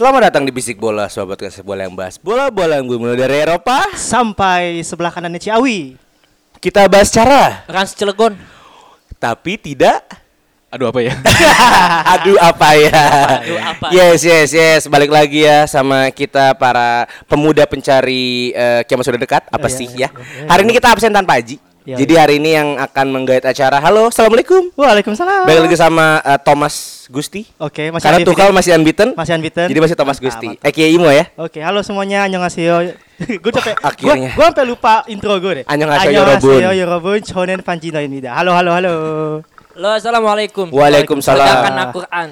Selamat datang di Bisik Bola, sobat kasih bola yang bahas bola-bola yang gue mulai dari Eropa. sampai sebelah kanannya Ciawi. Kita bahas cara, Rans Cilegon. tapi tidak. Aduh apa ya? Aduh apa ya? Aduh, apa? Yes yes yes, balik lagi ya sama kita para pemuda pencari eh, kiamat sudah dekat. Apa iya, sih iya, ya? Hari ini kita absen tanpa Haji. Iya, Jadi hari ini yang akan menggait acara. Halo, assalamualaikum. Waalaikumsalam. Balik lagi sama eh, Thomas Gusti. Oke, masih Karena. Tuchel masih unbeaten. Masih unbeaten. Jadi masih Thomas Mantap, Gusti. mantap. Aka Imo ya. Oke, halo semuanya, annyeonghaseyo. gue capek. akhirnya. Gue sampai lupa intro gue deh. Annyeonghaseyo, Annyeonghaseyo, Yorobun. Yorobun, Shonen Fanjinoinida. Halo, halo, halo. Lo assalamualaikum. Waalaikumsalam. Sedangkan Al-Quran.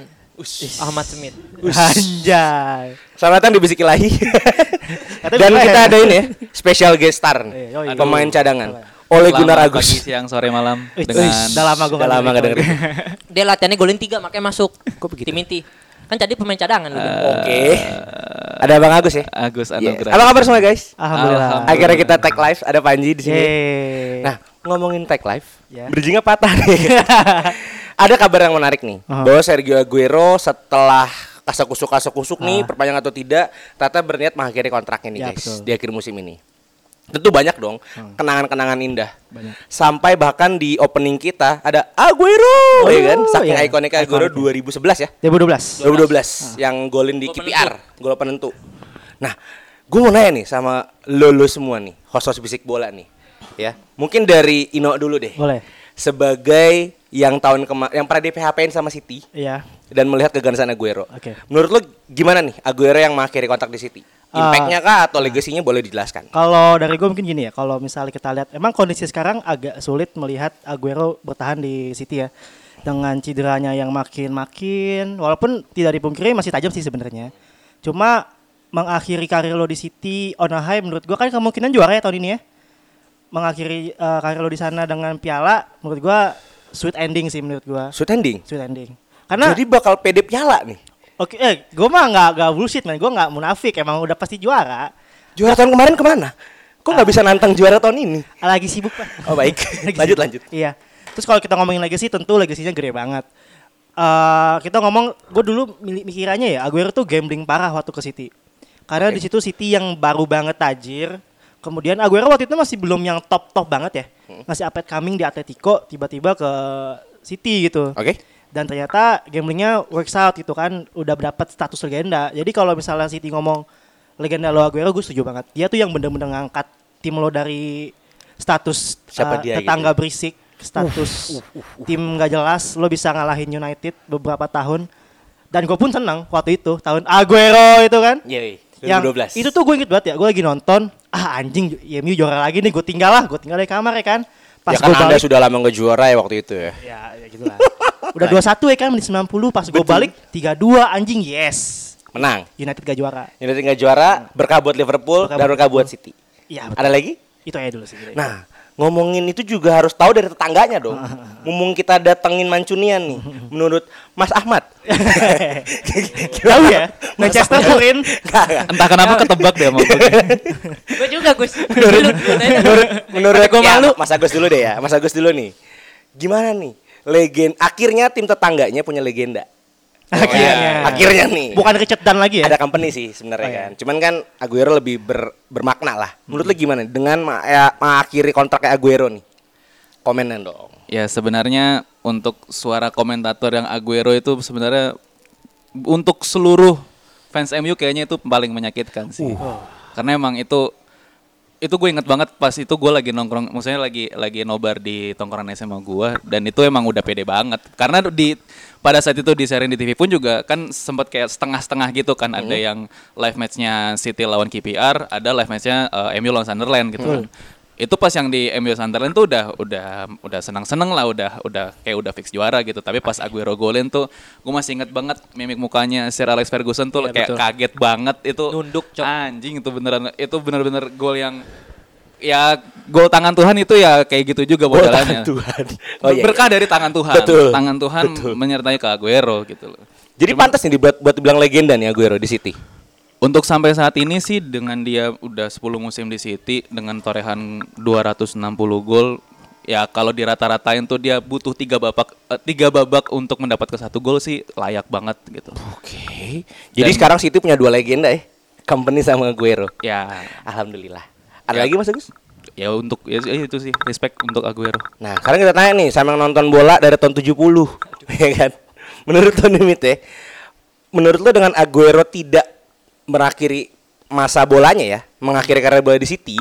Ahmad Smith. Anjay. Selamat datang di Bisik Ilahi. Katanya Dan kita ya. ada ini ya, special guest star. Eh, yoi. Pemain cadangan. Oleh Selamat Gunnar Pagi, Agus. siang, sore, malam dengan udah lama gue Udah lama gak dengerin. Dia latihannya golin 3 makanya masuk. Kok begitu? Tim inti. Kan jadi pemain cadangan lu. Oke. Ada Bang Agus ya? Agus Iya. Anugrah. Apa kabar semua guys? Alhamdulillah. Alhamdulillah. Akhirnya kita tag live ada Panji di sini. Yeay. Nah, ngomongin tag live, Ya. bridgingnya patah nih. ada kabar yang menarik nih, Aha. bahwa Sergio Aguero setelah kasak-kusuk nih, Ah. perpanjang atau tidak, ternyata berniat mengakhiri kontraknya nih Ya, guys betul. Hmm. di akhir musim ini. Tentu banyak dong kenangan-kenangan indah. Sampai bahkan di opening kita ada Aguero, Oh, ya kan? Saking iya. ikonik Aguero Ikonik. 2011 ya. 2012. 2012 yang golin di Gol KPR, gol penentu. Nah, gue mau nanya nih sama lolo semua nih, host-host bisik bola nih. Ya, mungkin dari Ino dulu deh. Boleh. Sebagai yang tahun kemarin yang pernah di PHP-in sama City Iya. dan melihat keganasan Aguero. Oke. Menurut lo gimana nih Aguero yang mengakhiri kontrak di City? Ah. Impact-nya kah atau legasinya boleh dijelaskan? Kalau dari gue mungkin gini ya, kalau misalnya kita lihat, emang kondisi sekarang agak sulit melihat Aguero bertahan di City ya, dengan cederanya yang makin-makin, walaupun tidak dipungkiri masih tajam sih sebenarnya. Cuma mengakhiri karir lo di City on a high menurut gue kan kemungkinan juara ya tahun ini ya. Mengakhiri eh, karir lo di sana dengan piala, menurut gue sweet ending sih menurut gue, Sweet ending. sweet ending. Karena Jadi bakal pede piala nih. oke, eh, gue mah nggak nggak bullshit man, gue nggak munafik, emang udah pasti juara. Juara tahun kemarin ke mana? Kok nggak bisa nantang juara tahun ini? Lagi sibuk pak. Oh baik, lanjut sibuk. lanjut. Iya. Terus kalau kita ngomongin legacy tentu legasinya gede banget. Eh kita ngomong, gue dulu mikirannya ya Aguero tuh gambling parah waktu ke City. Karena di situ City yang baru banget tajir. Kemudian Aguero waktu itu masih belum yang top top banget ya. Hmm. Masih up and coming di Atletico, tiba-tiba ke City gitu. Oke. Dan ternyata gamblingnya works out gitu kan, udah dapat status legenda. Jadi kalau misalnya City ngomong legenda lo Aguero, gue setuju banget. Dia tuh yang bener-bener ngangkat tim lo dari status Siapa uh, dia gitu tetangga ya? berisik, status tim nggak jelas, lo bisa ngalahin United beberapa tahun. Dan gue pun senang waktu itu tahun Aguero itu kan. Iya, Yang 2012. itu tuh gue inget banget ya, gue lagi nonton, ah anjing MU juara lagi nih, gue tinggal lah, gue tinggal dari kamar ya kan. Pas ya kan gue Anda balik, sudah lama nggak juara ya waktu itu ya. ya, ya gitu lah. Udah 21 ya kan di 90 pas gue balik 32 anjing yes. Menang. United gak juara. United nggak juara, berkah buat Liverpool Berkah dan berkah buat City. Iya Ada lagi? Itu aja dulu sih. Nah, ngomongin itu juga harus tahu dari tetangganya dong. Ngomong kita datengin Mancunian nih, menurut Mas Ahmad. Tahu ya? Manchester Turin. Entah kenapa ketebak deh sama gue. Gue juga Gus. Nanya. menurut menurut Gue ya, malu. Mas Agus dulu deh ya. Mas Agus dulu nih. Gimana nih? Legend akhirnya tim tetangganya punya legenda. Akhirnya. Akhirnya nih. Bukan Richard Dan lagi ya? Ada company sih sebenarnya Oh, iya. kan. Cuman kan Aguero lebih ber- bermakna lah. Menurut lu gimana dengan ya, mengakhiri kontraknya Aguero nih? Komenan dong. Ya sebenarnya untuk suara komentator yang Aguero itu sebenarnya untuk seluruh fans MU kayaknya itu paling menyakitkan sih. Karena emang itu itu gue inget banget pas itu gue lagi nongkrong, maksudnya lagi lagi nobar di tongkrongan SMA gue dan itu emang udah pede banget. Karena di pada saat itu di di TV pun juga kan sempat kayak setengah-setengah gitu kan ada yang live matchnya City lawan KPR, ada live matchnya eh, MU lawan Sunderland gitu kan. Itu pas yang di MU Sunderland tuh udah udah udah senang-seneng lah udah udah kayak udah fix juara gitu tapi pas Aguero golin tuh gue masih inget banget mimik mukanya Sir Alex Ferguson tuh Iya, kayak betul. kaget banget itu Nunduk, Cok. anjing itu beneran itu bener-bener gol yang ya gol tangan Tuhan itu ya kayak gitu juga modelannya tangan Tuhan. Oh, iya, berkah iya. dari tangan Tuhan Betul, tangan Tuhan betul. menyertai ke Aguero gitu loh Jadi pantas nih dibuat buat dibilang legenda nih Aguero di City. Untuk sampai saat ini sih dengan dia udah 10 musim di City dengan torehan 260 gol ya kalau dirata-ratain tuh dia butuh tiga babak eh, tiga babak untuk mendapat ke satu gol sih layak banget gitu. Oke. Jadi Dan- sekarang City punya dua legenda ya. Company sama Aguero. Ya Alhamdulillah. Ada Ya. lagi Mas Agus? ya untuk ya itu sih respect untuk Aguero. Nah, sekarang kita tanya nih sama yang nonton bola dari tahun 70. ya kan? Menurut lo nih Mit, ya, menurut lo dengan Aguero tidak berakhiri masa bolanya ya, mengakhiri karir bola di City,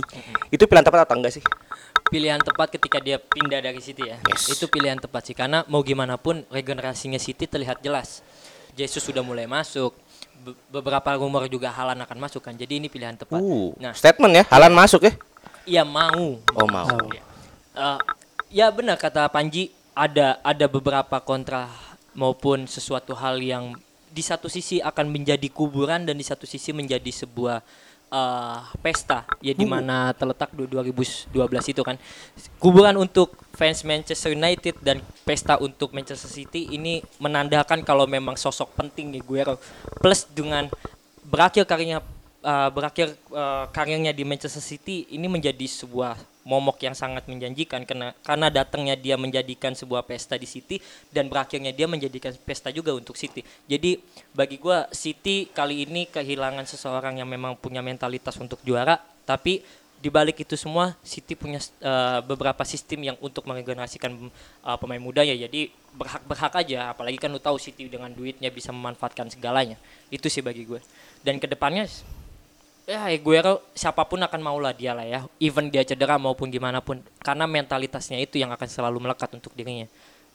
itu pilihan tepat atau enggak sih? pilihan tepat ketika dia pindah dari City ya. Yes. Itu pilihan tepat sih karena mau gimana pun regenerasinya City terlihat jelas. Jesus sudah mulai masuk. Be- beberapa rumor juga Halan akan masuk kan. Jadi ini pilihan tepat. Uh, Nah, statement ya, Halan masuk ya. ia mau. Oh, mau. Ya. Eh, ya benar kata Panji ada ada beberapa kontra maupun sesuatu hal yang di satu sisi akan menjadi kuburan dan di satu sisi menjadi sebuah eh, pesta. Ya di mana terletak du- 2012 itu kan. Kuburan untuk fans Manchester United dan pesta untuk Manchester City ini menandakan kalau memang sosok penting nih Guero plus dengan berakhir karirnya uh, berakhir uh, karirnya di Manchester City ini menjadi sebuah momok yang sangat menjanjikan karena karena datangnya dia menjadikan sebuah pesta di City dan berakhirnya dia menjadikan pesta juga untuk City. Jadi bagi gua City kali ini kehilangan seseorang yang memang punya mentalitas untuk juara tapi di balik itu semua City punya uh, beberapa sistem yang untuk meregenerasikan uh, pemain mudanya. Jadi berhak-berhak aja apalagi kan lu tahu City dengan duitnya bisa memanfaatkan segalanya. Itu sih bagi gue dan ke depannya ya Aguero siapa pun akan mau lah dia lah ya even dia cedera maupun gimana pun karena mentalitasnya itu yang akan selalu melekat untuk dirinya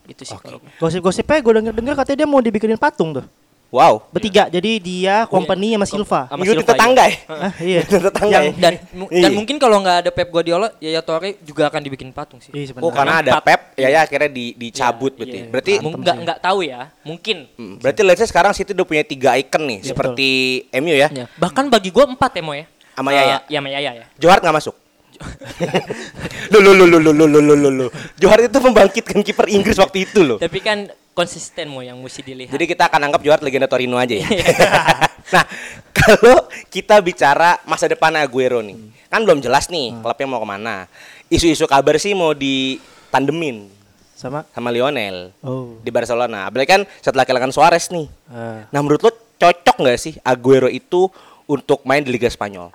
itu sih kalau gue. Gosip-gosipnya gue denger-denger katanya dia mau dibikinin patung tuh. Wow. Bertiga. Jadi dia, company sama Silva. Sama Silva, tetangga ya. Ah, iya. Tetangga Yang- ya. dan dan Iya. mungkin kalau nggak ada Pep Guardiola Yaya Toure juga akan dibikin patung sih Iya, sebenarnya. Oh, karena ada. Pep, ya ya akhirnya di, dicabut berarti. Iya. Berarti nggak nggak tahu ya mungkin Hmm, Berarti let's say sekarang City udah punya tiga icon nih, Iya, seperti MU ya. Bahkan bagi gue empat ya mo ya Sama Eh, Yaya? ya sama Yaya ya Johar nggak masuk. Loh, loh, loh, loh, loh, loh, loh, loh, loh, loh. Johar itu membangkitkan kiper Inggris waktu itu loh. tapi kan konsisten mo yang mesti dilihat Jadi kita akan anggap Johar legenda Torino aja ya. nah, kalau kita bicara masa depan Aguero nih, kan belum jelas nih klubnya mau ke mana. Isu-isu kabar sih mau ditandemin Sama. sama Lionel Oh. di Barcelona. Apalagi kan setelah kehilangan Suarez nih. Eh. Nah, menurut lo cocok nggak sih Aguero itu untuk main di Liga Spanyol?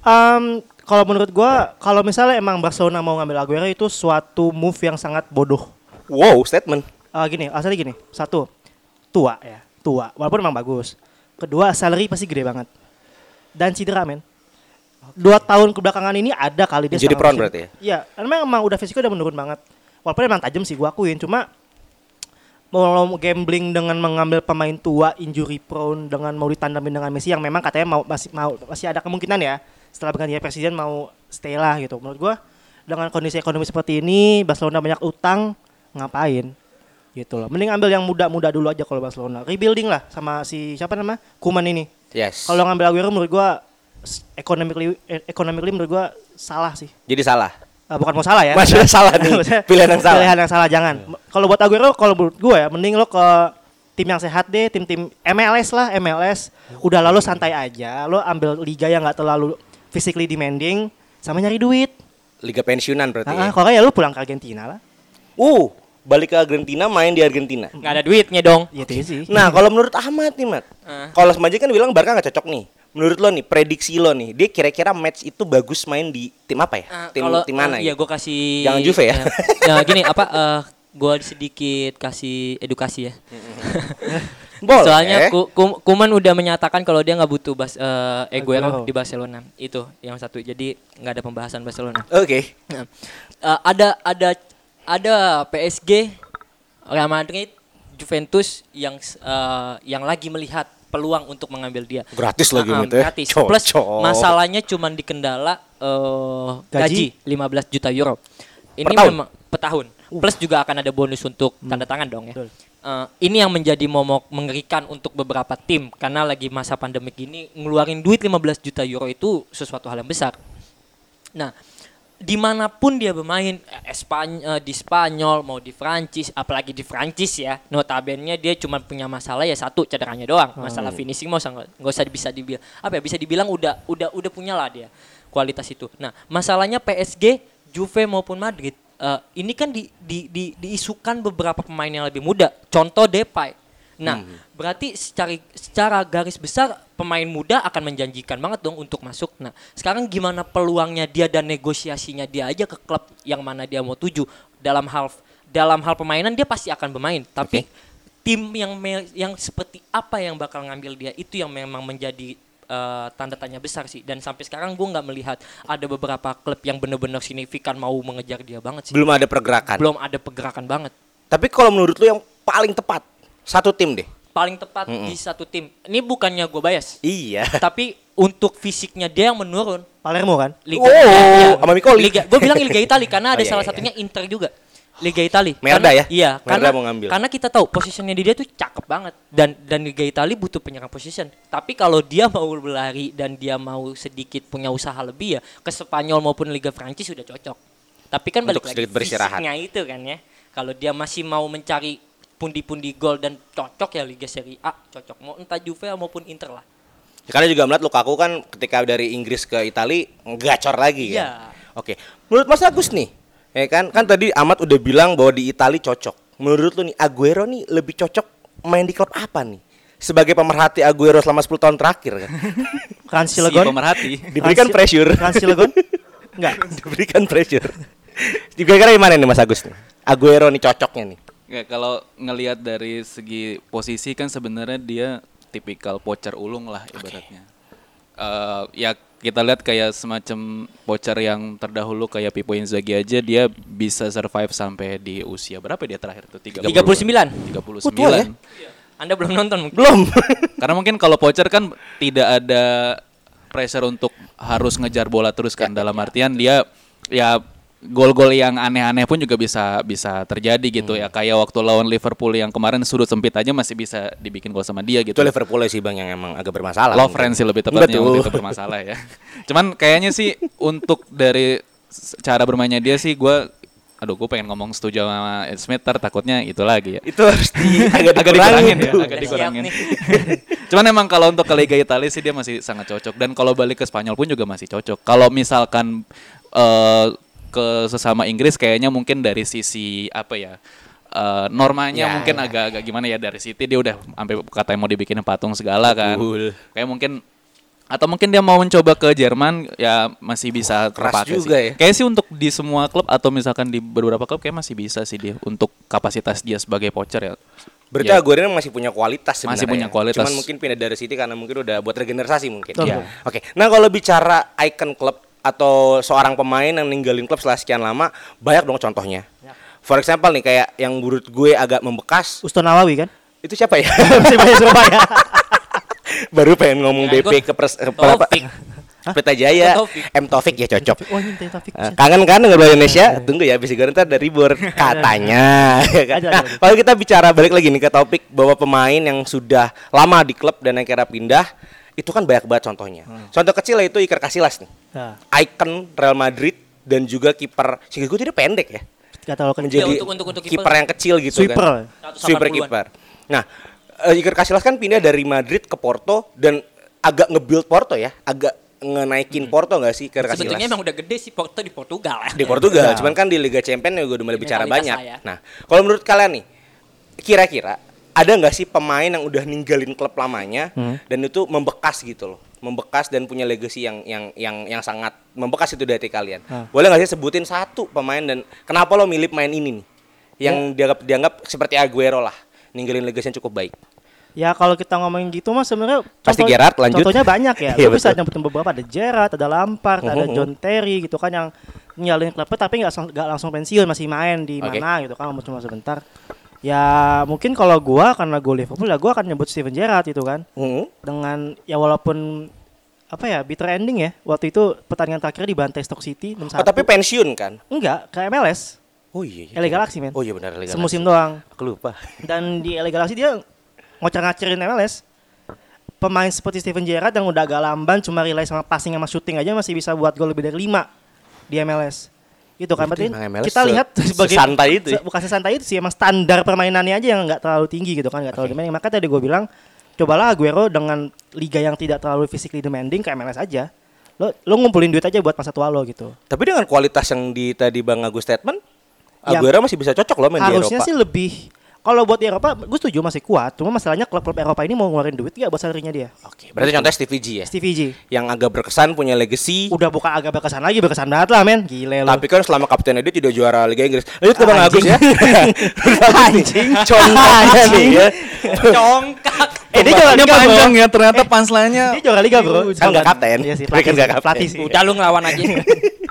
Um, kalau menurut gua, kalau misalnya emang Barcelona mau ngambil Aguero itu suatu move yang sangat bodoh. Wow, statement. Ah gini, asalnya gini. Satu, tua ya, tua. Walaupun emang bagus. Kedua, salary pasti gede banget. Dan cedera men. Dua tahun kebelakangan ini ada kali dia Jadi musim. berarti ya? Iya, emang emang udah fisiknya udah menurun banget. Walaupun emang tajam sih gua akuin, cuma mau mau gambling dengan mengambil pemain tua injury prone dengan mau ditandamin dengan Messi yang memang katanya mau masih mau masih ada kemungkinan ya setelah berganti presiden mau stay lah gitu. Menurut gua dengan kondisi ekonomi seperti ini Barcelona banyak utang ngapain gitu loh. Mending ambil yang muda-muda dulu aja kalau Barcelona. Rebuilding lah sama si siapa nama? Kuman ini. Yes. Kalau ngambil Aguero menurut gua economically eh, economically menurut gua salah sih. Jadi salah. Eh, bukan mau salah ya. Maksudnya salah nih. Pilihan yang salah. Pilihan yang salah jangan. M- Kalau buat Aguero kalau menurut gue ya mending lo ke tim yang sehat deh, tim-tim MLS lah, MLS. Udah lalu santai aja, lo ambil liga yang nggak terlalu physically demanding sama nyari duit. Liga pensiunan berarti Ah, ya. kalau ya lo pulang ke Argentina lah. Uh, balik ke Argentina main di Argentina. nggak ada duitnya dong Iya itu sih. Nah, kalau menurut Ahmad nih, Mat. Ah. Kalau Semaji kan bilang Barca nggak cocok nih. Menurut lo nih, prediksi lo nih, dia kira-kira match itu bagus main di tim apa ya? Ah, tim kalau, tim mana? Iya, gitu? gue kasih. Jangan Juve ya. ya gini apa? eh gue sedikit kasih edukasi ya. Boleh. Soalnya Ku- Ku- Kuman udah menyatakan kalau dia nggak butuh bas, eh Aguero di Barcelona. Itu yang satu. Jadi nggak ada pembahasan Barcelona. Oke. Nah, eh, ada ada ada PSG, Real Madrid Juventus yang eh, yang lagi melihat peluang untuk mengambil dia. Gratis lagi gitu ya. Gratis. Plus Cocok. masalahnya cuman di kendala eh, gaji. Gaji? 15 juta euro. Ini Per tahun? memang per tahun. Plus juga akan ada bonus untuk tanda tangan dong ya. Eh, ini yang menjadi momok mengerikan untuk beberapa tim karena lagi masa pandemik ini ngeluarin duit 15 juta euro itu sesuatu hal yang besar. Nah, di mana pun dia bermain, eh, Espany- eh, di Spanyol mau di Prancis, apalagi di Prancis ya, notabene dia cuma punya masalah ya satu cederanya doang, masalah finishing mau nggak nggak usah bisa dibilang apa ya bisa dibilang udah udah udah punya lah dia kualitas itu. Nah, masalahnya PSG, Juve maupun Madrid eh, ini kan di, di, di, diisukan beberapa pemain yang lebih muda. Contoh Depay. Nah, berarti secara secara garis besar pemain muda akan menjanjikan banget dong untuk masuk. Nah, sekarang gimana peluangnya dia dan negosiasinya dia aja ke klub yang mana dia mau tuju dalam hal dalam hal permainan dia pasti akan bermain, tapi tim yang yang seperti apa yang bakal ngambil dia itu yang memang menjadi eh, tanda tanya besar sih dan sampai sekarang gue nggak melihat ada beberapa klub yang benar-benar signifikan mau mengejar dia banget sih Belum ada pergerakan. belum ada pergerakan banget Tapi kalau menurut lu yang paling tepat satu tim deh. paling tepat di satu tim ini bukannya gue bias Iya. tapi untuk fisiknya dia yang menurun Palermo kan? Liga Oh, sama Micoli. Liga gue bilang Liga Italia karena Oh, ada iya, salah iya. satunya Inter juga Liga Italia Merda Karena- ya? iya Merda karena mau ngambil. karena kita tahu posisinya dia tuh cakep banget dan dan Liga Italia butuh penyerang position tapi kalau dia mau berlari dan dia mau sedikit punya usaha lebih ya ke Spanyol maupun Liga Prancis sudah cocok tapi kan Untuk balik lagi fisiknya itu kan ya kalau dia masih mau mencari pundi-pundi gol dan cocok ya Liga Serie A cocok mau entah Juve maupun Inter lah Karena juga melihat Lukaku kan ketika dari Inggris ke Italia gacor lagi kan. Iya. Oke. Menurut Mas Agus nih, ya kan kan tadi Ahmad udah bilang bahwa di Italia cocok. Menurut lu nih Aguero nih lebih cocok main di klub apa nih? Sebagai pemerhati Aguero selama 10 tahun terakhir kan. Franz Si Cilegon. pemerhati. Diberikan pressure. Franz Cilegon? Enggak. Diberikan pressure. Kira-kira gimana nih Mas Agus nih? Aguero nih cocoknya nih. Ya, kalau ngelihat dari segi posisi kan sebenarnya dia tipikal pocher ulung lah ibaratnya. Eh, ya kita lihat kayak semacam pocher yang terdahulu kayak Pipo Inzaghi aja dia bisa survive sampai di usia berapa dia terakhir tuh? 30 39 39. Oh, tua ya? Anda belum nonton mungkin Belum. Karena mungkin kalau pocher kan tidak ada pressure untuk harus ngejar bola terus kan dalam artian dia ya gol-gol yang aneh-aneh pun juga bisa bisa terjadi gitu ya kayak waktu lawan Liverpool yang kemarin sudut sempit aja masih bisa dibikin gol sama dia gitu. Itu Liverpool sih Bang yang emang agak bermasalah. Love mungkin. friend sih lebih tepatnya Betul. waktu itu bermasalah ya. Cuman kayaknya sih untuk dari cara bermainnya dia sih gue aduh gue pengen ngomong setuju sama Ed Smith takutnya itu lagi ya. Itu harus di agak, agak dikurangin ya, agak dikurangin. Cuman emang kalau untuk ke Liga Italia sih dia masih sangat cocok dan kalau balik ke Spanyol pun juga masih cocok. Kalau misalkan eh, ke sesama Inggris kayaknya mungkin dari sisi apa ya? eh, normanya Ya, mungkin ya. agak-agak gimana ya dari City dia udah sampai katanya mau dibikin patung segala kan. Betul. Kayak mungkin atau mungkin dia mau mencoba ke Jerman ya masih bisa Keras terpakai juga sih. ya. Kayak sih untuk di semua klub atau misalkan di beberapa klub kayak masih bisa sih dia untuk kapasitas dia sebagai pocher ya. Berarti Ya. Aguero masih punya kualitas sebenarnya. Masih punya kualitas. Cuman mungkin pindah dari City karena mungkin udah buat regenerasi mungkin. Betul. Iya. Oke. Nah, kalau bicara icon klub atau seorang pemain yang ninggalin klub setelah sekian lama, banyak dong contohnya. For example nih kayak yang menurut gue agak membekas, Uston Nawawi kan? itu siapa ya? Persibaya Surabaya. Baru pengen ngomong Ya, BP ke pers, ke? Taufik. Pelita Jaya. M Taufik ya cocok. Oh Taufik. Eh, kangen kan dengan bola Indonesia? Tunggu ya, bisa goreng ntar dari bor katanya. ya? Ada, Nah, ada. kalau kita bicara balik lagi nih ke topik bahwa pemain yang sudah lama di klub dan akhirnya pindah, itu kan banyak banget contohnya. Contoh kecil itu Iker Casillas nih, Nah, icon Real Madrid dan juga kiper. Sehingga gue tidak pendek ya, kecil. menjadi untuk- untuk- untuk kiper. yang kecil gitu Sweeper. kan. 180-an. Sweeper kiper. Nah, eh, Iker Casillas kan pindah dari Madrid ke Porto dan agak nge-build Porto ya, agak ngenaikin Porto nggak sih Iker Casillas? Sebetulnya emang udah gede sih Porto di Portugal ya. di Portugal, Ya. cuman kan di Liga Champions juga udah mulai Di bicara banyak. lah ya. Nah, kalau menurut kalian nih, kira-kira ada nggak sih pemain yang udah ninggalin klub lamanya Hmm. dan itu membekas gitu loh, membekas dan punya legacy yang yang yang yang sangat membekas itu dari kalian. Ah. Boleh nggak sih sebutin satu pemain dan kenapa lo milih pemain ini nih, yang Ya. dianggap dianggap seperti Aguero lah, ninggalin legacy yang cukup baik. Ya kalau kita ngomongin gitu mah sebenarnya Pasti Gerrard, lanjut. Contohnya banyak ya. Iya, Lu bisa betul. nyebutin beberapa ada Gerrard, ada Lampard, ada Mhm. John Terry gitu kan yang nyalin klubnya tapi nggak langsung, langsung pensiun masih main di Oke. mana gitu kan cuma sebentar. Ya mungkin kalau gua karena gua Liverpool ya gua akan nyebut Steven Gerrard itu kan. Hmm. Dengan ya walaupun apa ya bitter ending ya. Waktu itu pertandingan terakhir dibantai Stoke City 6 Oh, tapi pensiun kan? enggak ke MLS. Oh iya. iya. LA Galaxy men. Oh iya benar LA Galaxy. Semusim doang. Aku lupa. Dan di LA Galaxy dia ngocak-ngacirin MLS. Pemain seperti Steven Gerrard yang udah agak lamban cuma rely sama passing sama shooting aja masih bisa buat gol lebih dari 5 di MLS. Itu kan Berarti kita lihat sebagai sesantai itu ya? se- bukan sesantai itu sih emang standar permainannya aja yang nggak terlalu tinggi gitu kan nggak terlalu demanding. Maka tadi gue bilang cobalah Aguero dengan liga yang tidak terlalu physically demanding ke MLS aja. Lo lo ngumpulin duit aja buat masa tua lo gitu. Tapi dengan kualitas yang di tadi Bang Agus statement, Ya. Aguero masih bisa cocok loh main di Harusnya Eropa. sih lebih kalau buat di Eropa gue setuju masih kuat. Cuma masalahnya klub-klub Eropa ini mau ngeluarin duit gak buat salarinya dia. Oke, berarti contohnya Stevie G ya. Stevie G. Yang agak berkesan punya legacy. Udah bukan agak berkesan lagi, berkesan banget lah men. Gile lo. Tapi kan selama kaptennya dia tidak juara Liga Inggris. Lanjut ke Bang. Agus ya. Anjing. Contohnya nih ya. Congkak. Eh dia juara Ini liga bro. panjang ya ternyata punchline-nya. Dia juara liga bro. Kan nggak kapten. Iya sih, kan pelatih, nggak sih, kapten. pelatih sih. Udah lu ngelawan aja.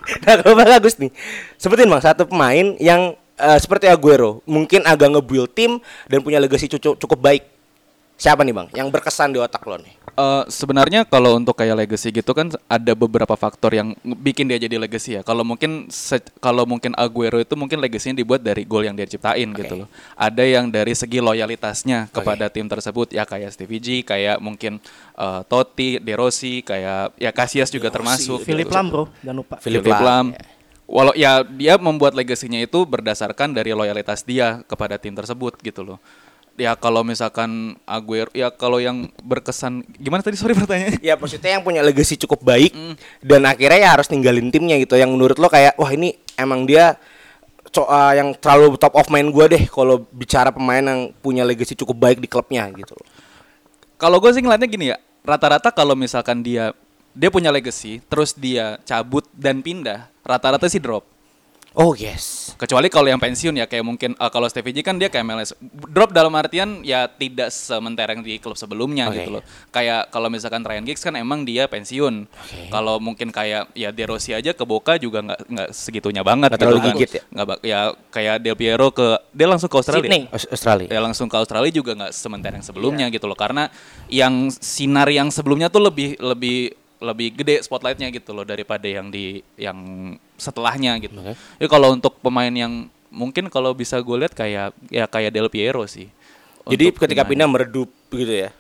Nah, kalau Bang Agus nih, sebutin Bang satu pemain yang eh, seperti Aguero, mungkin agak nge-build tim dan punya legacy cukup cukup baik. Siapa nih Bang yang berkesan di otak lo nih? Eh, sebenarnya kalau untuk kayak legacy gitu kan ada beberapa faktor yang bikin dia jadi legacy ya. Kalau mungkin kalau mungkin Aguero itu mungkin legasinya dibuat dari gol yang dia ciptain gitu loh. Ada yang dari segi loyalitasnya kepada tim tersebut ya kayak Stevie G, kayak mungkin eh, Totti, De Rossi, kayak ya Casillas juga termasuk. Philip. Lam bro, jangan lupa. Philip Philip Lam, Lam. Walau ya dia membuat legasinya itu berdasarkan dari loyalitas dia kepada tim tersebut gitu loh. Ya kalau misalkan Aguero ya kalau yang berkesan gimana tadi sorry pertanyaannya? Ya maksudnya yang punya legacy cukup baik dan akhirnya ya harus ninggalin timnya gitu. Yang menurut lo kayak wah ini emang dia co- uh, yang terlalu top of mind gue deh kalau bicara pemain yang punya legacy cukup baik di klubnya gitu loh. Kalau gue sih ngeliatnya gini ya, rata-rata kalau misalkan dia dia punya legacy, terus dia cabut dan pindah, rata-rata sih drop. Oh yes. Kecuali kalau yang pensiun ya kayak mungkin eh, kalau Stevie G kan dia kayak MLS. Drop dalam artian ya tidak sementereng di klub sebelumnya Oke. gitu loh. Kayak kalau misalkan Ryan Giggs kan emang dia pensiun. Kalau mungkin kayak ya De Rossi aja ke Boca juga nggak nggak segitunya banget Nggak terlalu kan. gigit ya? Nggak bak- ya kayak Del Piero ke dia langsung ke Australia. Sydney. Aus- Australia. Ya langsung ke Australia juga nggak sementereng sebelumnya gitu loh. Karena yang sinar yang sebelumnya tuh lebih lebih lebih gede spotlightnya gitu loh daripada yang di yang setelahnya gitu. Oke. Ya kalau untuk pemain yang mungkin kalau bisa gue lihat kayak ya kayak Del Piero sih. Jadi Untuk ketika pindah meredup gitu ya.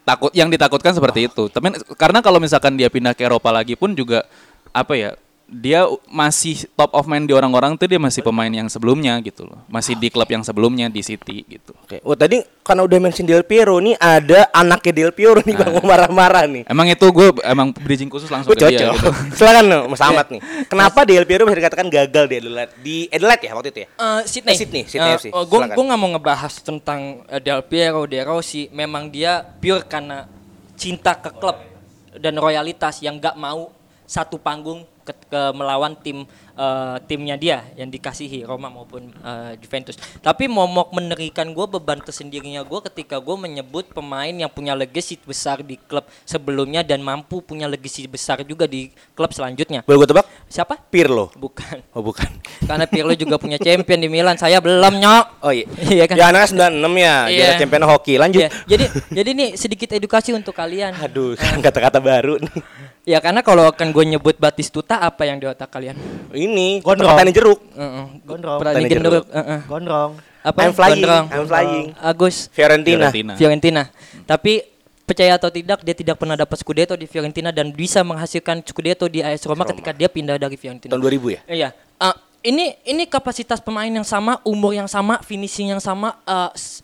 takut yang ditakutkan seperti itu. Tapi karena kalau misalkan dia pindah ke Eropa lagi pun juga apa ya? Dia masih top of mind di orang-orang tuh dia masih pemain yang sebelumnya gitu loh. Masih di klub yang sebelumnya di City gitu. Oke. Oh tadi karena udah mention Del Piero nih ada anaknya Del Piero nih bang mau marah-marah nih. Emang itu gue emang bridging khusus langsung Gue ke dia cocok. gitu. Silakan loh, Mas Ahmad nih. Kenapa Del Piero bisa dikatakan gagal di Adelaide? Di Adelaide ya waktu itu ya? Eh, Sydney. Eh, Sydney, Sydney FC. gue gue nggak mau ngebahas tentang eh, Del Piero, De Rossi. Memang dia pure karena cinta ke klub dan royalitas yang nggak mau satu panggung ke, ke- melawan tim eh, timnya dia yang dikasihi Roma maupun eh, Juventus. Tapi momok mengerikan gue beban tersendirinya gue ketika gue menyebut pemain yang punya legacy besar di klub sebelumnya dan mampu punya legacy besar juga di klub selanjutnya. Boleh gue tebak? Siapa? Pirlo. Bukan. Oh bukan. Karena Pirlo juga punya champion di Milan. Saya belum nyok. Oh iya. Iya kan? Ya anaknya 96 ya, Iya. juara champion hoki. Lanjut. Iya, jadi jadi nih sedikit edukasi untuk kalian. Aduh, kan kata-kata baru nih. Ya karena kalau akan gue nyebut Batistuta apa yang di otak kalian? Ini Gondrong. petani jeruk. Heeh. Gondrong. Petani jeruk. heeh. Gondrong. Apa? I'm flying, Gondrong. I'm flying. Agus Fiorentina. Fiorentina. Fiorentina. Tapi percaya atau tidak dia tidak pernah dapat Scudetto di Fiorentina dan bisa menghasilkan Scudetto di AS Roma, ketika dia pindah dari Fiorentina. Tahun 2000 ya? Iya. Eh, ini ini kapasitas pemain yang sama, umur yang sama, finishing yang sama, eh, s-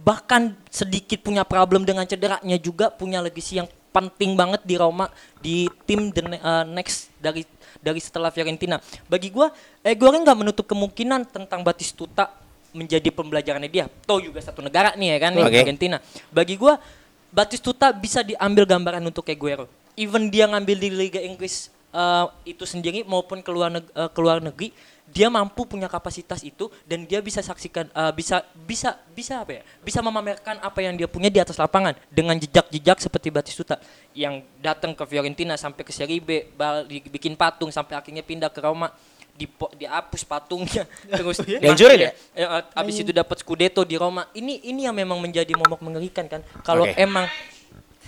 bahkan sedikit punya problem dengan cederanya juga punya legacy yang penting banget di Roma di tim the eh, next dari dari setelah Fiorentina. Bagi gua, eh gua nggak menutup kemungkinan tentang Batistuta menjadi pembelajarannya dia. Toh juga satu negara nih ya kan, Oke. Argentina. Bagi gua Batistuta bisa diambil gambaran untuk Aguero. Even dia ngambil di Liga Inggris eh, itu sendiri maupun keluar neg- eh, keluar negeri, dia mampu punya kapasitas itu dan dia bisa saksikan eh, bisa bisa bisa apa ya? Bisa memamerkan apa yang dia punya di atas lapangan dengan jejak-jejak seperti Batistuta yang datang ke Fiorentina sampai ke Serie B, bal- bikin patung sampai akhirnya pindah ke Roma dipo, dihapus patungnya terus Dihancurin ya? Eh, eh, abis itu dapat Scudetto di Roma ini ini yang memang menjadi momok mengerikan kan kalau Oke. emang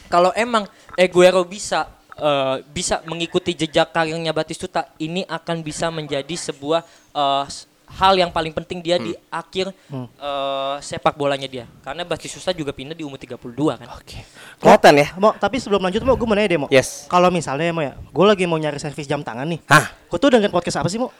kalau emang Aguero bisa eh, bisa mengikuti jejak karirnya Batistuta ini akan bisa menjadi sebuah s- hal yang paling penting dia di akhir eh, sepak bolanya dia karena Batistuta juga pindah di umur 32 kan Oke. Kelihatan ya? Mo, tapi sebelum lanjut mau gue mau nanya deh Mo. Yes. Kalau misalnya mau ya, gue lagi mau nyari servis jam tangan nih. Hah? Gue tuh dengan podcast apa sih Mo?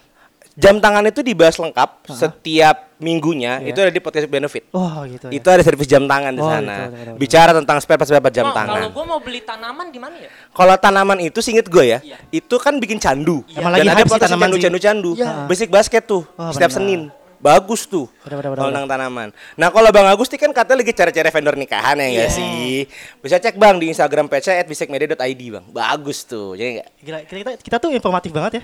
Jam tangan itu dibahas lengkap setiap minggunya Iya. itu ada di podcast benefit. Oh gitu ya. Itu ada servis jam tangan di Oh, sana. gitu, betul, betul. Bicara tentang spare part spare part jam Mo, tangan. kalau gue mau beli tanaman di mana ya Kalau tanaman itu singkat gue ya, Iya. itu kan bikin candu. Emang Dan lagi ada podcast tanaman candu sih. candu candu. Iya. Basic basket tuh Oh, setiap benar. Senin. Bagus tuh. Kalau tentang tanaman. Nah kalau Bang Agusti kan katanya lagi cari-cari vendor nikahan ya enggak Iya. sih? Bisa cek Bang di Instagram PC at bisekmedia.id Bang. Bagus tuh. Jadi enggak? Gila, kita, kita, kita tuh informatif banget ya.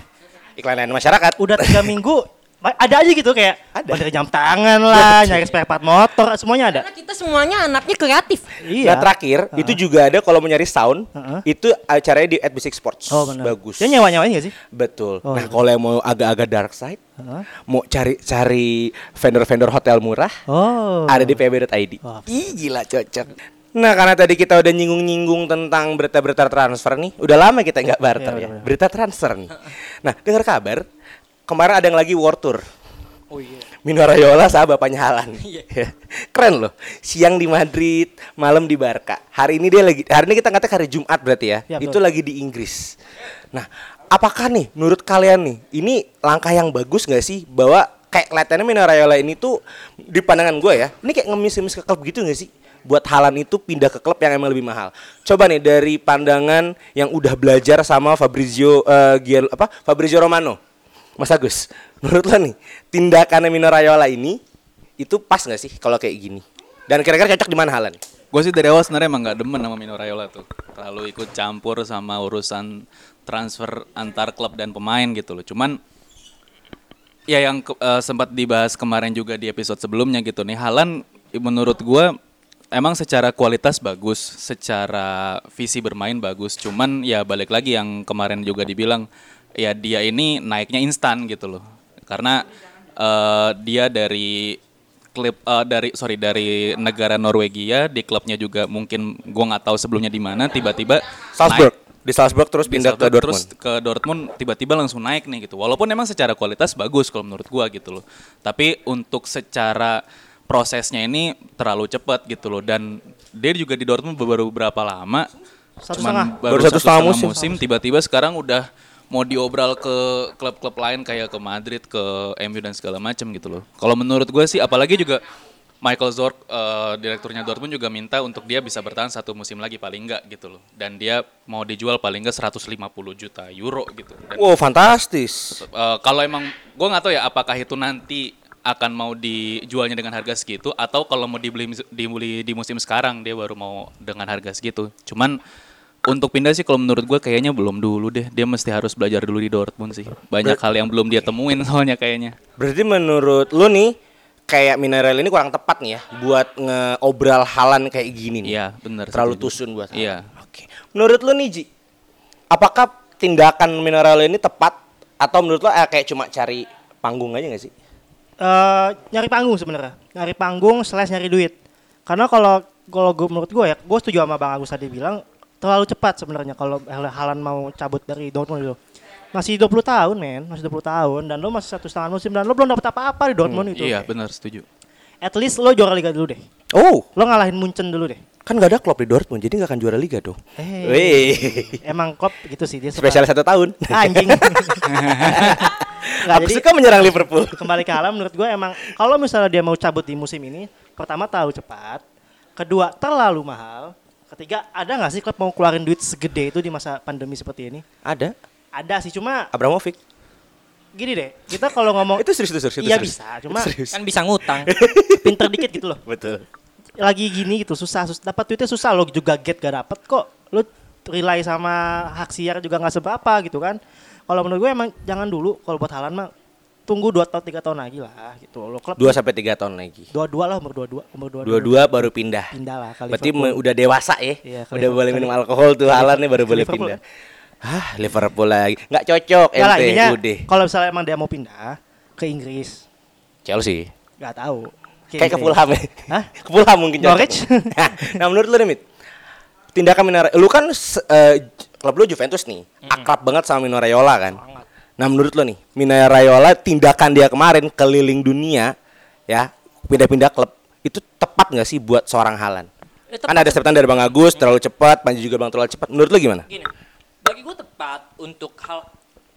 Iklan layanan masyarakat. Udah tiga minggu ada aja gitu kayak Ada. jam tangan lah, nyari spare part motor, semuanya ada. karena kita semuanya anaknya kreatif Iya. Nah terakhir itu juga ada kalau mau nyari sound Heeh. itu acaranya di at Basic Sports. Oh benar. Bagus. Dia nyewa nyewain gak sih? Betul. Oh, nah iya. kalau yang mau agak-agak dark side, Heeh. mau cari-cari vendor-vendor hotel murah, Oh. ada di pb.id. Wah. Ih gila cocok. Nah karena tadi kita udah nyinggung-nyinggung tentang berita-berita transfer nih, udah lama kita nggak barter Iya, ya. benar-benar. Berita transfer nih. Nah dengar kabar kemarin ada yang lagi war tour. oh iya Mino Raiola sama bapaknya Halan. Keren loh. Siang di Madrid, malam di Barca. Hari ini dia lagi hari ini kita ngatakan hari Jumat berarti ya. Ya, Itu betul. lagi di Inggris. Nah, apakah nih menurut kalian nih ini langkah yang bagus nggak sih bahwa kayak kelihatannya Mino Raiola ini tuh di pandangan gue ya, ini kayak ngemis-ngemis ke klub gitu nggak sih? Buat Halan itu pindah ke klub yang emang lebih mahal. Coba nih dari pandangan yang udah belajar sama Fabrizio eh, Giel- apa Fabrizio Romano. Mas Agus, menurut lo nih tindakan Mino Raiola ini itu pas nggak sih kalau kayak gini? Dan kira-kira cocok di mana Halan? Gue sih dari awal sebenarnya emang gak demen sama Mino Raiola tuh. Terlalu ikut campur sama urusan transfer antar klub dan pemain gitu loh. Cuman ya yang eh, sempat dibahas kemarin juga di episode sebelumnya gitu nih. Halan menurut gua emang secara kualitas bagus, secara visi bermain bagus. Cuman ya balik lagi yang kemarin juga dibilang ya dia ini naiknya instan gitu loh. Karena eh, dia dari klub eh, dari sorry dari negara Norwegia di klubnya juga mungkin gua nggak tahu sebelumnya di mana tiba-tiba Salzburg. naik Di Salzburg terus pindah ke Salzburg, Dortmund. terus ke Dortmund tiba-tiba langsung naik nih gitu. Walaupun emang secara kualitas bagus kalau menurut gua gitu loh. Tapi untuk secara prosesnya ini terlalu cepat gitu loh dan dia juga di Dortmund baru berapa lama Satu cuman setengah. baru, Baru satu, satu setengah setengah musim. musim tiba-tiba sekarang udah mau diobral ke klub-klub lain kayak ke Madrid, ke MU dan segala macam gitu loh. Kalau menurut gue sih apalagi juga Michael Zorc eh, direkturnya Dortmund juga minta untuk dia bisa bertahan satu musim lagi paling enggak gitu loh. Dan dia mau dijual paling enggak 150 juta euro gitu. Dan Wow, fantastis. eh, kalau emang gue nggak tahu ya apakah itu nanti akan mau dijualnya dengan harga segitu atau kalau mau dibeli dibeli di musim sekarang dia baru mau dengan harga segitu. Cuman untuk pindah sih kalau menurut gue kayaknya belum dulu deh. Dia mesti harus belajar dulu di Dortmund sih. Banyak hal yang belum dia temuin soalnya kayaknya. Berarti menurut lu nih kayak mineral ini kurang tepat nih ya buat ngeobral halan kayak gini nih. Iya, benar. Terlalu setuju. tusun buat. Iya. Oke. Menurut lu nih Ji, apakah tindakan mineral ini tepat atau menurut lu eh, kayak cuma cari panggung aja gak sih? Eh, nyari panggung sebenarnya. Nyari panggung slash nyari duit. Karena kalau kalau gue menurut gue ya gue setuju sama bang Agus tadi bilang terlalu cepat sebenarnya kalau Halan mau cabut dari Dortmund itu. Masih 20 tahun men. Masih 20 tahun dan lo masih satu setengah musim dan lo belum dapat apa-apa di Dortmund itu. Iya, benar setuju. at least lo juara liga dulu deh. Oh, lo ngalahin Munchen dulu deh. Kan gak ada klub di Dortmund jadi gak akan juara liga dong. Eh. Wih, emang klub gitu sih dia spesial satu tahun. anjing Nggak, Aku jadi suka menyerang Liverpool. kembali ke alam menurut gue emang kalau misalnya dia mau cabut di musim ini pertama tahu cepat kedua terlalu mahal ketiga ada nggak sih klub mau keluarin duit segede itu di masa pandemi seperti ini Ada ada sih cuma Abramovich. gini deh kita kalau ngomong Itu serius itu serius. iya bisa cuma serius. kan bisa ngutang pinter dikit gitu loh Betul. lagi gini gitu susah, sus dapat duitnya susah lo juga get gak dapet kok lo rely sama hak siar juga nggak seberapa gitu kan kalau menurut gue emang jangan dulu kalau buat Halan mah tunggu dua tahun tiga tahun lagi lah gitu lo klub Dua sampai tiga tahun lagi. dua dua lah umur dua dua umur dua Dua-dua baru pindah. pindah lah kali Berarti me- udah dewasa ya. Iya, udah boleh minum alkohol tuh Halan nih baru Ke boleh pindah. Hah, Liverpool lagi. Nggak cocok Nggak lah, ente, intinya udah. kalau misalnya emang dia mau pindah ke Inggris, Chelsea. nggak tahu. Kayak ke. Fulham ya. Hah? Ke Fulham mungkin. Norwich? nah, menurut lu nih, Mit. Tindakan Mino lu kan eh, klub lu Juventus nih. Akrab banget sama Mino Raiola kan. Nah, menurut lu nih, Mino Raiola tindakan dia kemarin keliling dunia ya, pindah-pindah klub itu tepat nggak sih buat seorang Halan? Eh, Kan ada statement dari Bang Agus terlalu cepat, Panji juga Bang terlalu cepat. Menurut lu gimana? Gini, bagi gue tepat untuk hal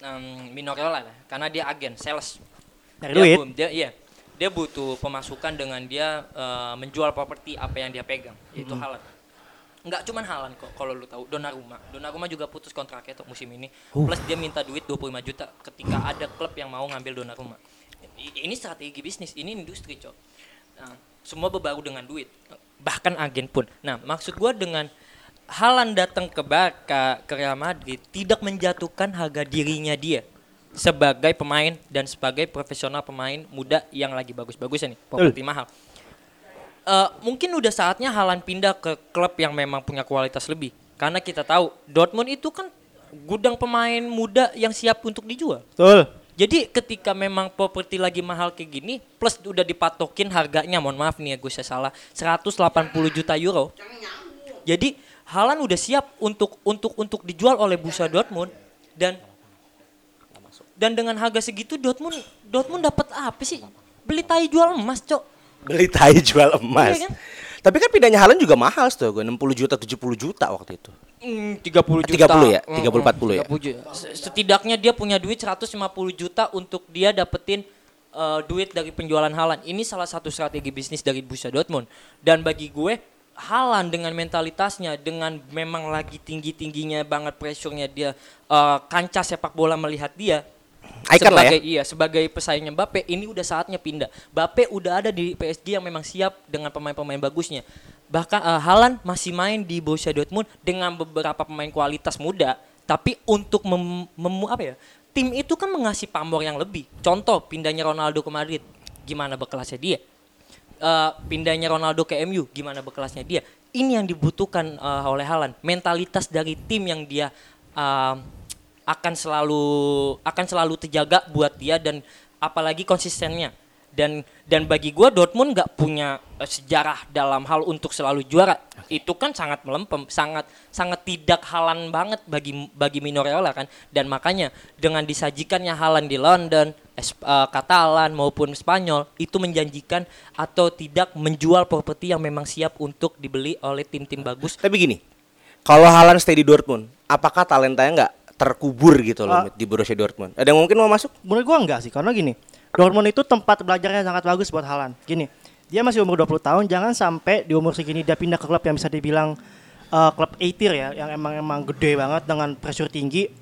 um, Minoreola lah, karena dia agen, sales. Nyari dia, duit. dia iya, dia butuh pemasukan dengan dia eh, menjual properti apa yang dia pegang, yaitu Halan. Nggak cuman Halan kok, kalau lu tahu Donnarumma. Donnarumma juga putus kontraknya untuk musim ini. Plus dia minta duit 25 juta ketika ada klub yang mau ngambil Donnarumma. Ini strategi bisnis, ini industri, Cok. Nah, semua berbaru dengan duit. Bahkan agen pun. Nah, maksud gua dengan Halan datang ke Barca, ke Real Madrid tidak menjatuhkan harga dirinya dia sebagai pemain dan sebagai profesional pemain muda yang lagi bagus-bagusnya nih, properti mahal. Eh, mungkin udah saatnya Halan pindah ke klub yang memang punya kualitas lebih. Karena kita tahu Dortmund itu kan gudang pemain muda yang siap untuk dijual. Betul. Jadi ketika memang properti lagi mahal kayak gini, plus udah dipatokin harganya, mohon maaf nih ya gue saya salah, 180 juta euro. Jadi Halan udah siap untuk untuk untuk dijual oleh Borussia Dortmund dan dan dengan harga segitu Dortmund Dortmund dapat apa sih? Beli tai jual emas, Cok. Beli tai jual emas. Iya kan? Tapi kan pindahnya Halan juga mahal tuh, gue 60 juta 70 juta waktu itu. Hmm, 30 juta. 30 ya? Hmm, 30, 40 ya? 30 juta. Se- Setidaknya dia punya duit 150 juta untuk dia dapetin eh, duit dari penjualan Halan. Ini salah satu strategi bisnis dari Borussia Dortmund. Dan bagi gue Halan dengan mentalitasnya, dengan memang lagi tinggi-tingginya banget pressure-nya dia eh, kancah sepak bola melihat dia Icon lah ya. sebagai iya sebagai pesaingnya Bape ini udah saatnya pindah. Bape udah ada di PSG yang memang siap dengan pemain-pemain bagusnya. Bahkan eh, Haaland masih main di Borussia Dortmund dengan beberapa pemain kualitas muda, tapi untuk mem, mem- apa ya? Tim itu kan mengasih pamor yang lebih. Contoh pindahnya Ronaldo ke Madrid, gimana berkelasnya dia? Eh, pindahnya Ronaldo ke MU, gimana berkelasnya dia? Ini yang dibutuhkan eh, oleh Haaland, mentalitas dari tim yang dia eh, akan selalu akan selalu terjaga buat dia dan apalagi konsistennya. Dan dan bagi gua Dortmund nggak punya eh, sejarah dalam hal untuk selalu juara. Itu kan sangat melempem sangat sangat tidak halan banget bagi bagi Minoreola kan. Dan makanya dengan disajikannya halan di London Es- eh, Katalan maupun Spanyol itu menjanjikan atau tidak menjual properti yang memang siap untuk dibeli oleh tim-tim bagus. Tapi gini, kalau Halan stay di Dortmund, apakah talentanya nggak terkubur gitu loh. Mit, di Borussia Dortmund? Ada yang mungkin mau masuk? Menurut gua enggak sih, karena gini. Dortmund itu tempat belajarnya sangat bagus buat Halan. Gini, dia masih umur 20 tahun, jangan sampai di umur segini dia pindah ke klub yang bisa dibilang eh, klub A tier ya, yang emang emang gede banget dengan pressure tinggi.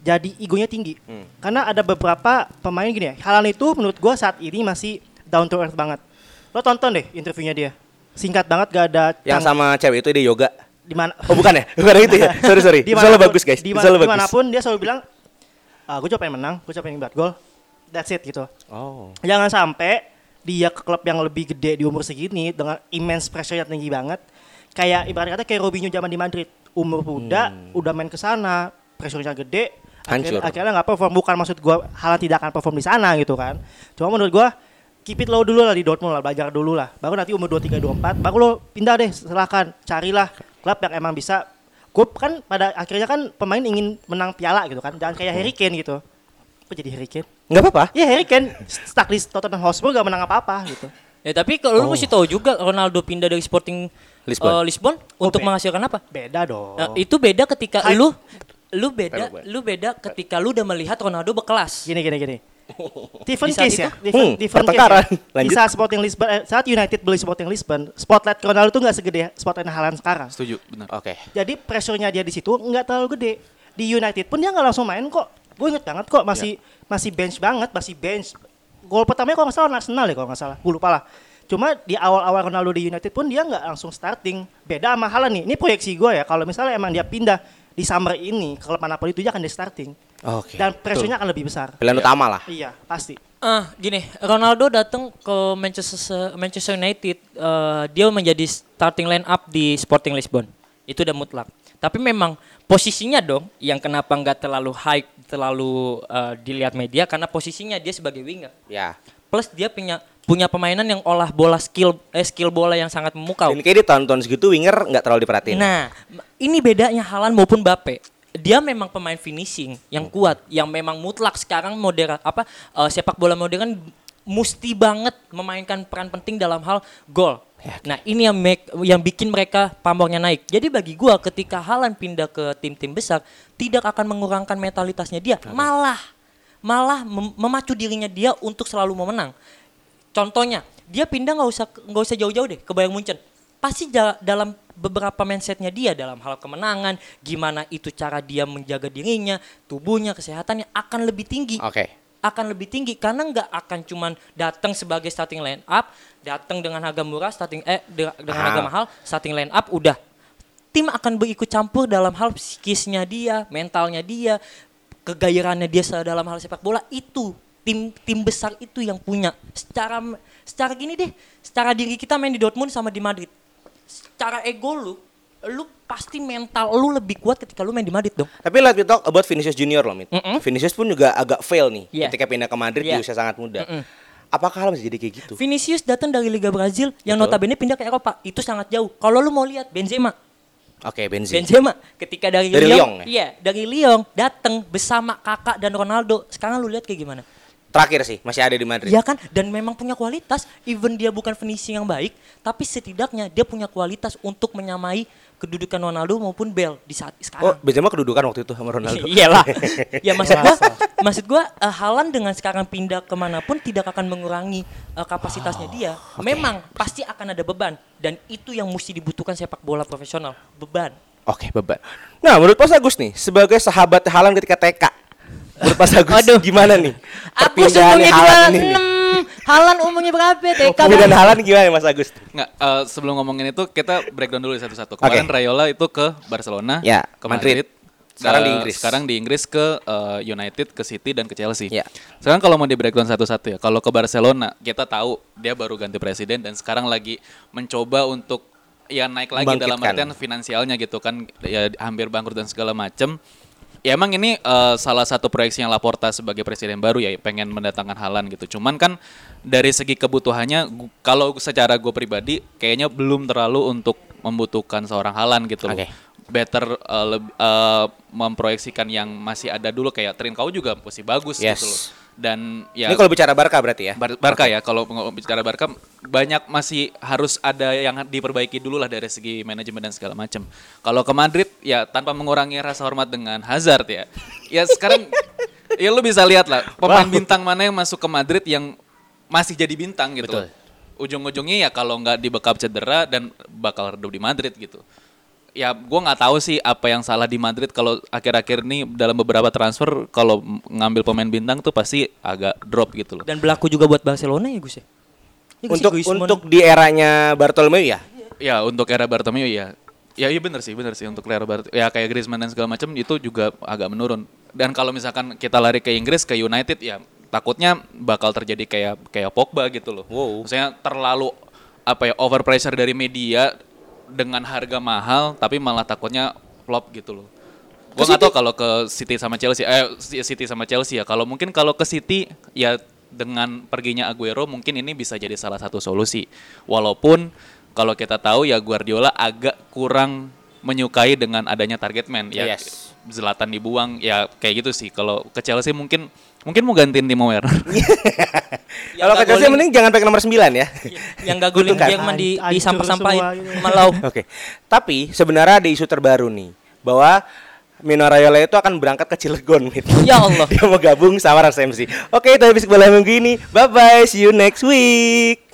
Jadi egonya tinggi. Karena ada beberapa pemain gini ya, Halan itu menurut gua saat ini masih down to earth banget. Lo tonton deh interviewnya dia. Singkat banget gak ada Yang sama cewek itu dia yoga. Di mana Oh bukan ya? Bukan itu ya? Sorry sorry. Visualnya bagus guys. Di Visualnya bagus. di mana pun dia selalu bilang, ah, gue coba pengen menang, gue coba pengen buat gol. That's it gitu. Oh. Jangan sampai dia ke klub yang lebih gede di umur segini dengan immense pressure yang tinggi banget. Kayak ibarat kata kayak Robinho zaman di Madrid. Umur muda, udah main ke sana, pressure-nya gede, Hancur. akhirnya, nggak perform. Bukan maksud gua Haaland tidak akan perform di sana gitu kan. Cuma menurut gua keep it low dulu lah di Dortmund lah, belajar dulu lah. Baru nanti umur 23 24 baru lo pindah deh, silahkan carilah klub yang emang bisa gue kan pada akhirnya kan pemain ingin menang piala gitu kan jangan kayak Harry Kane gitu kok jadi Harry Kane Nggak apa-apa. Ya Harry Kane stuck di Tottenham Hotspur gak menang apa-apa gitu. Ya tapi kalau lu mesti tahu juga Ronaldo pindah dari Sporting Lisbon. eh, Lisbon untuk be- menghasilkan apa? Beda dong. Nah, itu beda ketika Hai. lu lu beda lu beda ketika lu udah melihat Ronaldo berkelas. Gini gini gini. Saat case ya. itu? Different, Hmm, pertengkaran. case ya. Di saat Sporting Lisbon, eh, saat United beli Sporting Lisbon, spotlight Ronaldo tuh nggak segede spotlight Haaland sekarang. Setuju, benar. Oke. Jadi pressure-nya dia di situ nggak terlalu gede. Di United pun dia nggak langsung main kok. Gue inget banget kok masih masih bench banget, masih bench. Gol pertamanya kalau nggak salah Arsenal ya kalau nggak salah. Gue lupa lah. Cuma di awal-awal Ronaldo di United pun dia nggak langsung starting. Beda sama Haaland nih. Ini proyeksi gue ya. Kalau misalnya emang dia pindah di summer ini ke klub mana pun itu dia akan di starting. Oke. Dan pressure-nya akan lebih besar. Pilihan utama lah. Iya, pasti. Ah, gini, Ronaldo datang ke Manchester Manchester United, eh, dia menjadi starting line up di Sporting Lisbon. Itu udah mutlak. Tapi memang posisinya dong yang kenapa nggak terlalu high, terlalu eh, dilihat media karena posisinya dia sebagai winger. Ya. Plus dia punya punya permainan yang olah bola skill eh skill bola yang sangat memukau. Dan kayak di tahun-tahun segitu winger nggak terlalu diperhatiin. Nah, ini bedanya Halan maupun Bape. Dia memang pemain finishing yang kuat, yang memang mutlak sekarang modern apa eh, sepak bola modern mesti banget memainkan peran penting dalam hal gol. Nah, ini yang make, yang bikin mereka pamornya naik. Jadi bagi gua ketika Halan pindah ke tim-tim besar tidak akan mengurangkan mentalitasnya dia, malah malah mem- memacu dirinya dia untuk selalu memenang. Contohnya, dia pindah nggak usah nggak usah jauh-jauh deh ke Bayern Munchen. Pasti dalam beberapa mindsetnya dia dalam hal kemenangan, gimana itu cara dia menjaga dirinya, tubuhnya, kesehatannya akan lebih tinggi. Oke. Akan lebih tinggi karena nggak akan cuman datang sebagai starting line up, datang dengan harga murah, starting eh de- dengan harga Mahal. mahal, starting line up udah. Tim akan berikut campur dalam hal psikisnya dia, mentalnya dia, kegairahannya dia dalam hal sepak bola itu tim tim besar itu yang punya secara secara gini deh secara diri kita main di Dortmund sama di Madrid secara ego lu lu pasti mental lu lebih kuat ketika lu main di Madrid dong Tapi let me talk about Vinicius Junior loh, Mit. Mm-mm. Vinicius pun juga agak fail nih Yeah. ketika pindah ke Madrid Yeah. di usia sangat muda. Mm-mm. Apakah hal bisa jadi kayak gitu? Vinicius datang dari Liga Brazil yang Betul. notabene pindah ke Eropa itu sangat jauh kalau lu mau lihat Benzema Oke, Benzema. Benzema ketika dari, Dari Lyon, Lyon, ya? iya dari Lyon datang bersama kakak dan Ronaldo sekarang lu lihat kayak gimana Terakhir sih masih ada di Madrid. Iya kan? Dan memang punya kualitas. Even dia bukan finishing yang baik, tapi setidaknya dia punya kualitas untuk menyamai kedudukan Ronaldo maupun Bale di saat Oh, sekarang. Benzema kedudukan waktu itu sama Ronaldo. Iyalah. ya maksud gua, maksud gua uh, Haaland dengan sekarang pindah ke mana pun tidak akan mengurangi uh, kapasitasnya dia. Memang pasti akan ada beban dan itu yang mesti dibutuhkan sepak bola profesional. Beban. Oke, beban. Nah, menurut Mas Agus nih, sebagai sahabat Halan ketika TK, menurut Mas Agus Waduh. gimana nih? Aku umurnya nih? enam. Haaland umurnya berapa? TK. Perpindahan Halan gimana Mas Agus? Nggak, eh, sebelum ngomongin itu kita breakdown dulu satu-satu. Kemarin Oke. Rayola itu ke Barcelona, Ya, ke Madrid. Madrid. Sekarang di Inggris. Sekarang di Inggris ke eh, United, ke City dan ke Chelsea. Ya. Sekarang kalau mau di breakdown satu-satu ya, kalau ke Barcelona kita tahu dia baru ganti presiden dan sekarang lagi mencoba untuk ya naik lagi dalam artian finansialnya gitu kan ya hampir bangkrut dan segala macem. Ya emang ini eh, salah satu proyeksinya Laporta sebagai presiden baru ya pengen mendatangkan Halan gitu. Cuman kan dari segi kebutuhannya gu- kalau secara gue pribadi kayaknya belum terlalu untuk membutuhkan seorang Halan gitu loh. Oke. Better eh, leb- eh, memproyeksikan yang masih ada dulu kayak Trincao juga masih bagus Yes. gitu loh. Dan ya Ini kalau bicara Barca berarti ya? Bar- Barca ya kalau bicara Barca banyak masih harus ada yang diperbaiki dulu lah dari segi manajemen dan segala macam. Kalau ke Madrid ya tanpa mengurangi rasa hormat dengan Hazard ya. Ya sekarang ya lu bisa lihat lah pemain bintang mana yang masuk ke Madrid yang masih jadi bintang gitu. Betul. Ujung-ujungnya ya kalau nggak dibekap cedera dan bakal redup di Madrid gitu. Ya gue nggak tahu sih apa yang salah di Madrid kalau akhir-akhir ini dalam beberapa transfer kalau ngambil pemain bintang tuh pasti agak drop gitu loh. Dan berlaku juga buat Barcelona ya Gus ya? Ya nggak sih, Untuk untuk di eranya Bartolomeu ya? Ya untuk era Bartomeu ya. Ya iya bener sih, bener sih untuk era Bartomeu. Ya kayak Griezmann dan segala macam itu juga agak menurun. Dan kalau misalkan kita lari ke Inggris ke United ya takutnya bakal terjadi kayak kayak Pogba gitu loh. Wow. Maksudnya terlalu apa ya over pressure dari media dengan harga mahal tapi malah takutnya flop gitu loh. Gua nggak tahu kalau ke City sama Chelsea, eh City sama Chelsea ya. Kalau mungkin kalau ke City ya dengan perginya Aguero mungkin ini bisa jadi salah satu solusi. Walaupun kalau kita tahu ya Guardiola agak kurang menyukai dengan adanya target man ya. Yes. Zlatan dibuang ya kayak gitu sih. Kalau ke Chelsea mungkin mungkin mau gantiin Timo Werner. Kalau ke Chelsea mending jangan pakai nomor 9 ya. yang gak golin Kutukan. Jerman di, semua gitu. Malau. Oke. Tapi sebenarnya ada isu terbaru nih bahwa Mino Raiola itu akan berangkat ke Cilegon Mit. Ya Allah. Dia mau gabung sama Ras MC. Oke, itu habis bola minggu ini. Bye bye, see you next week.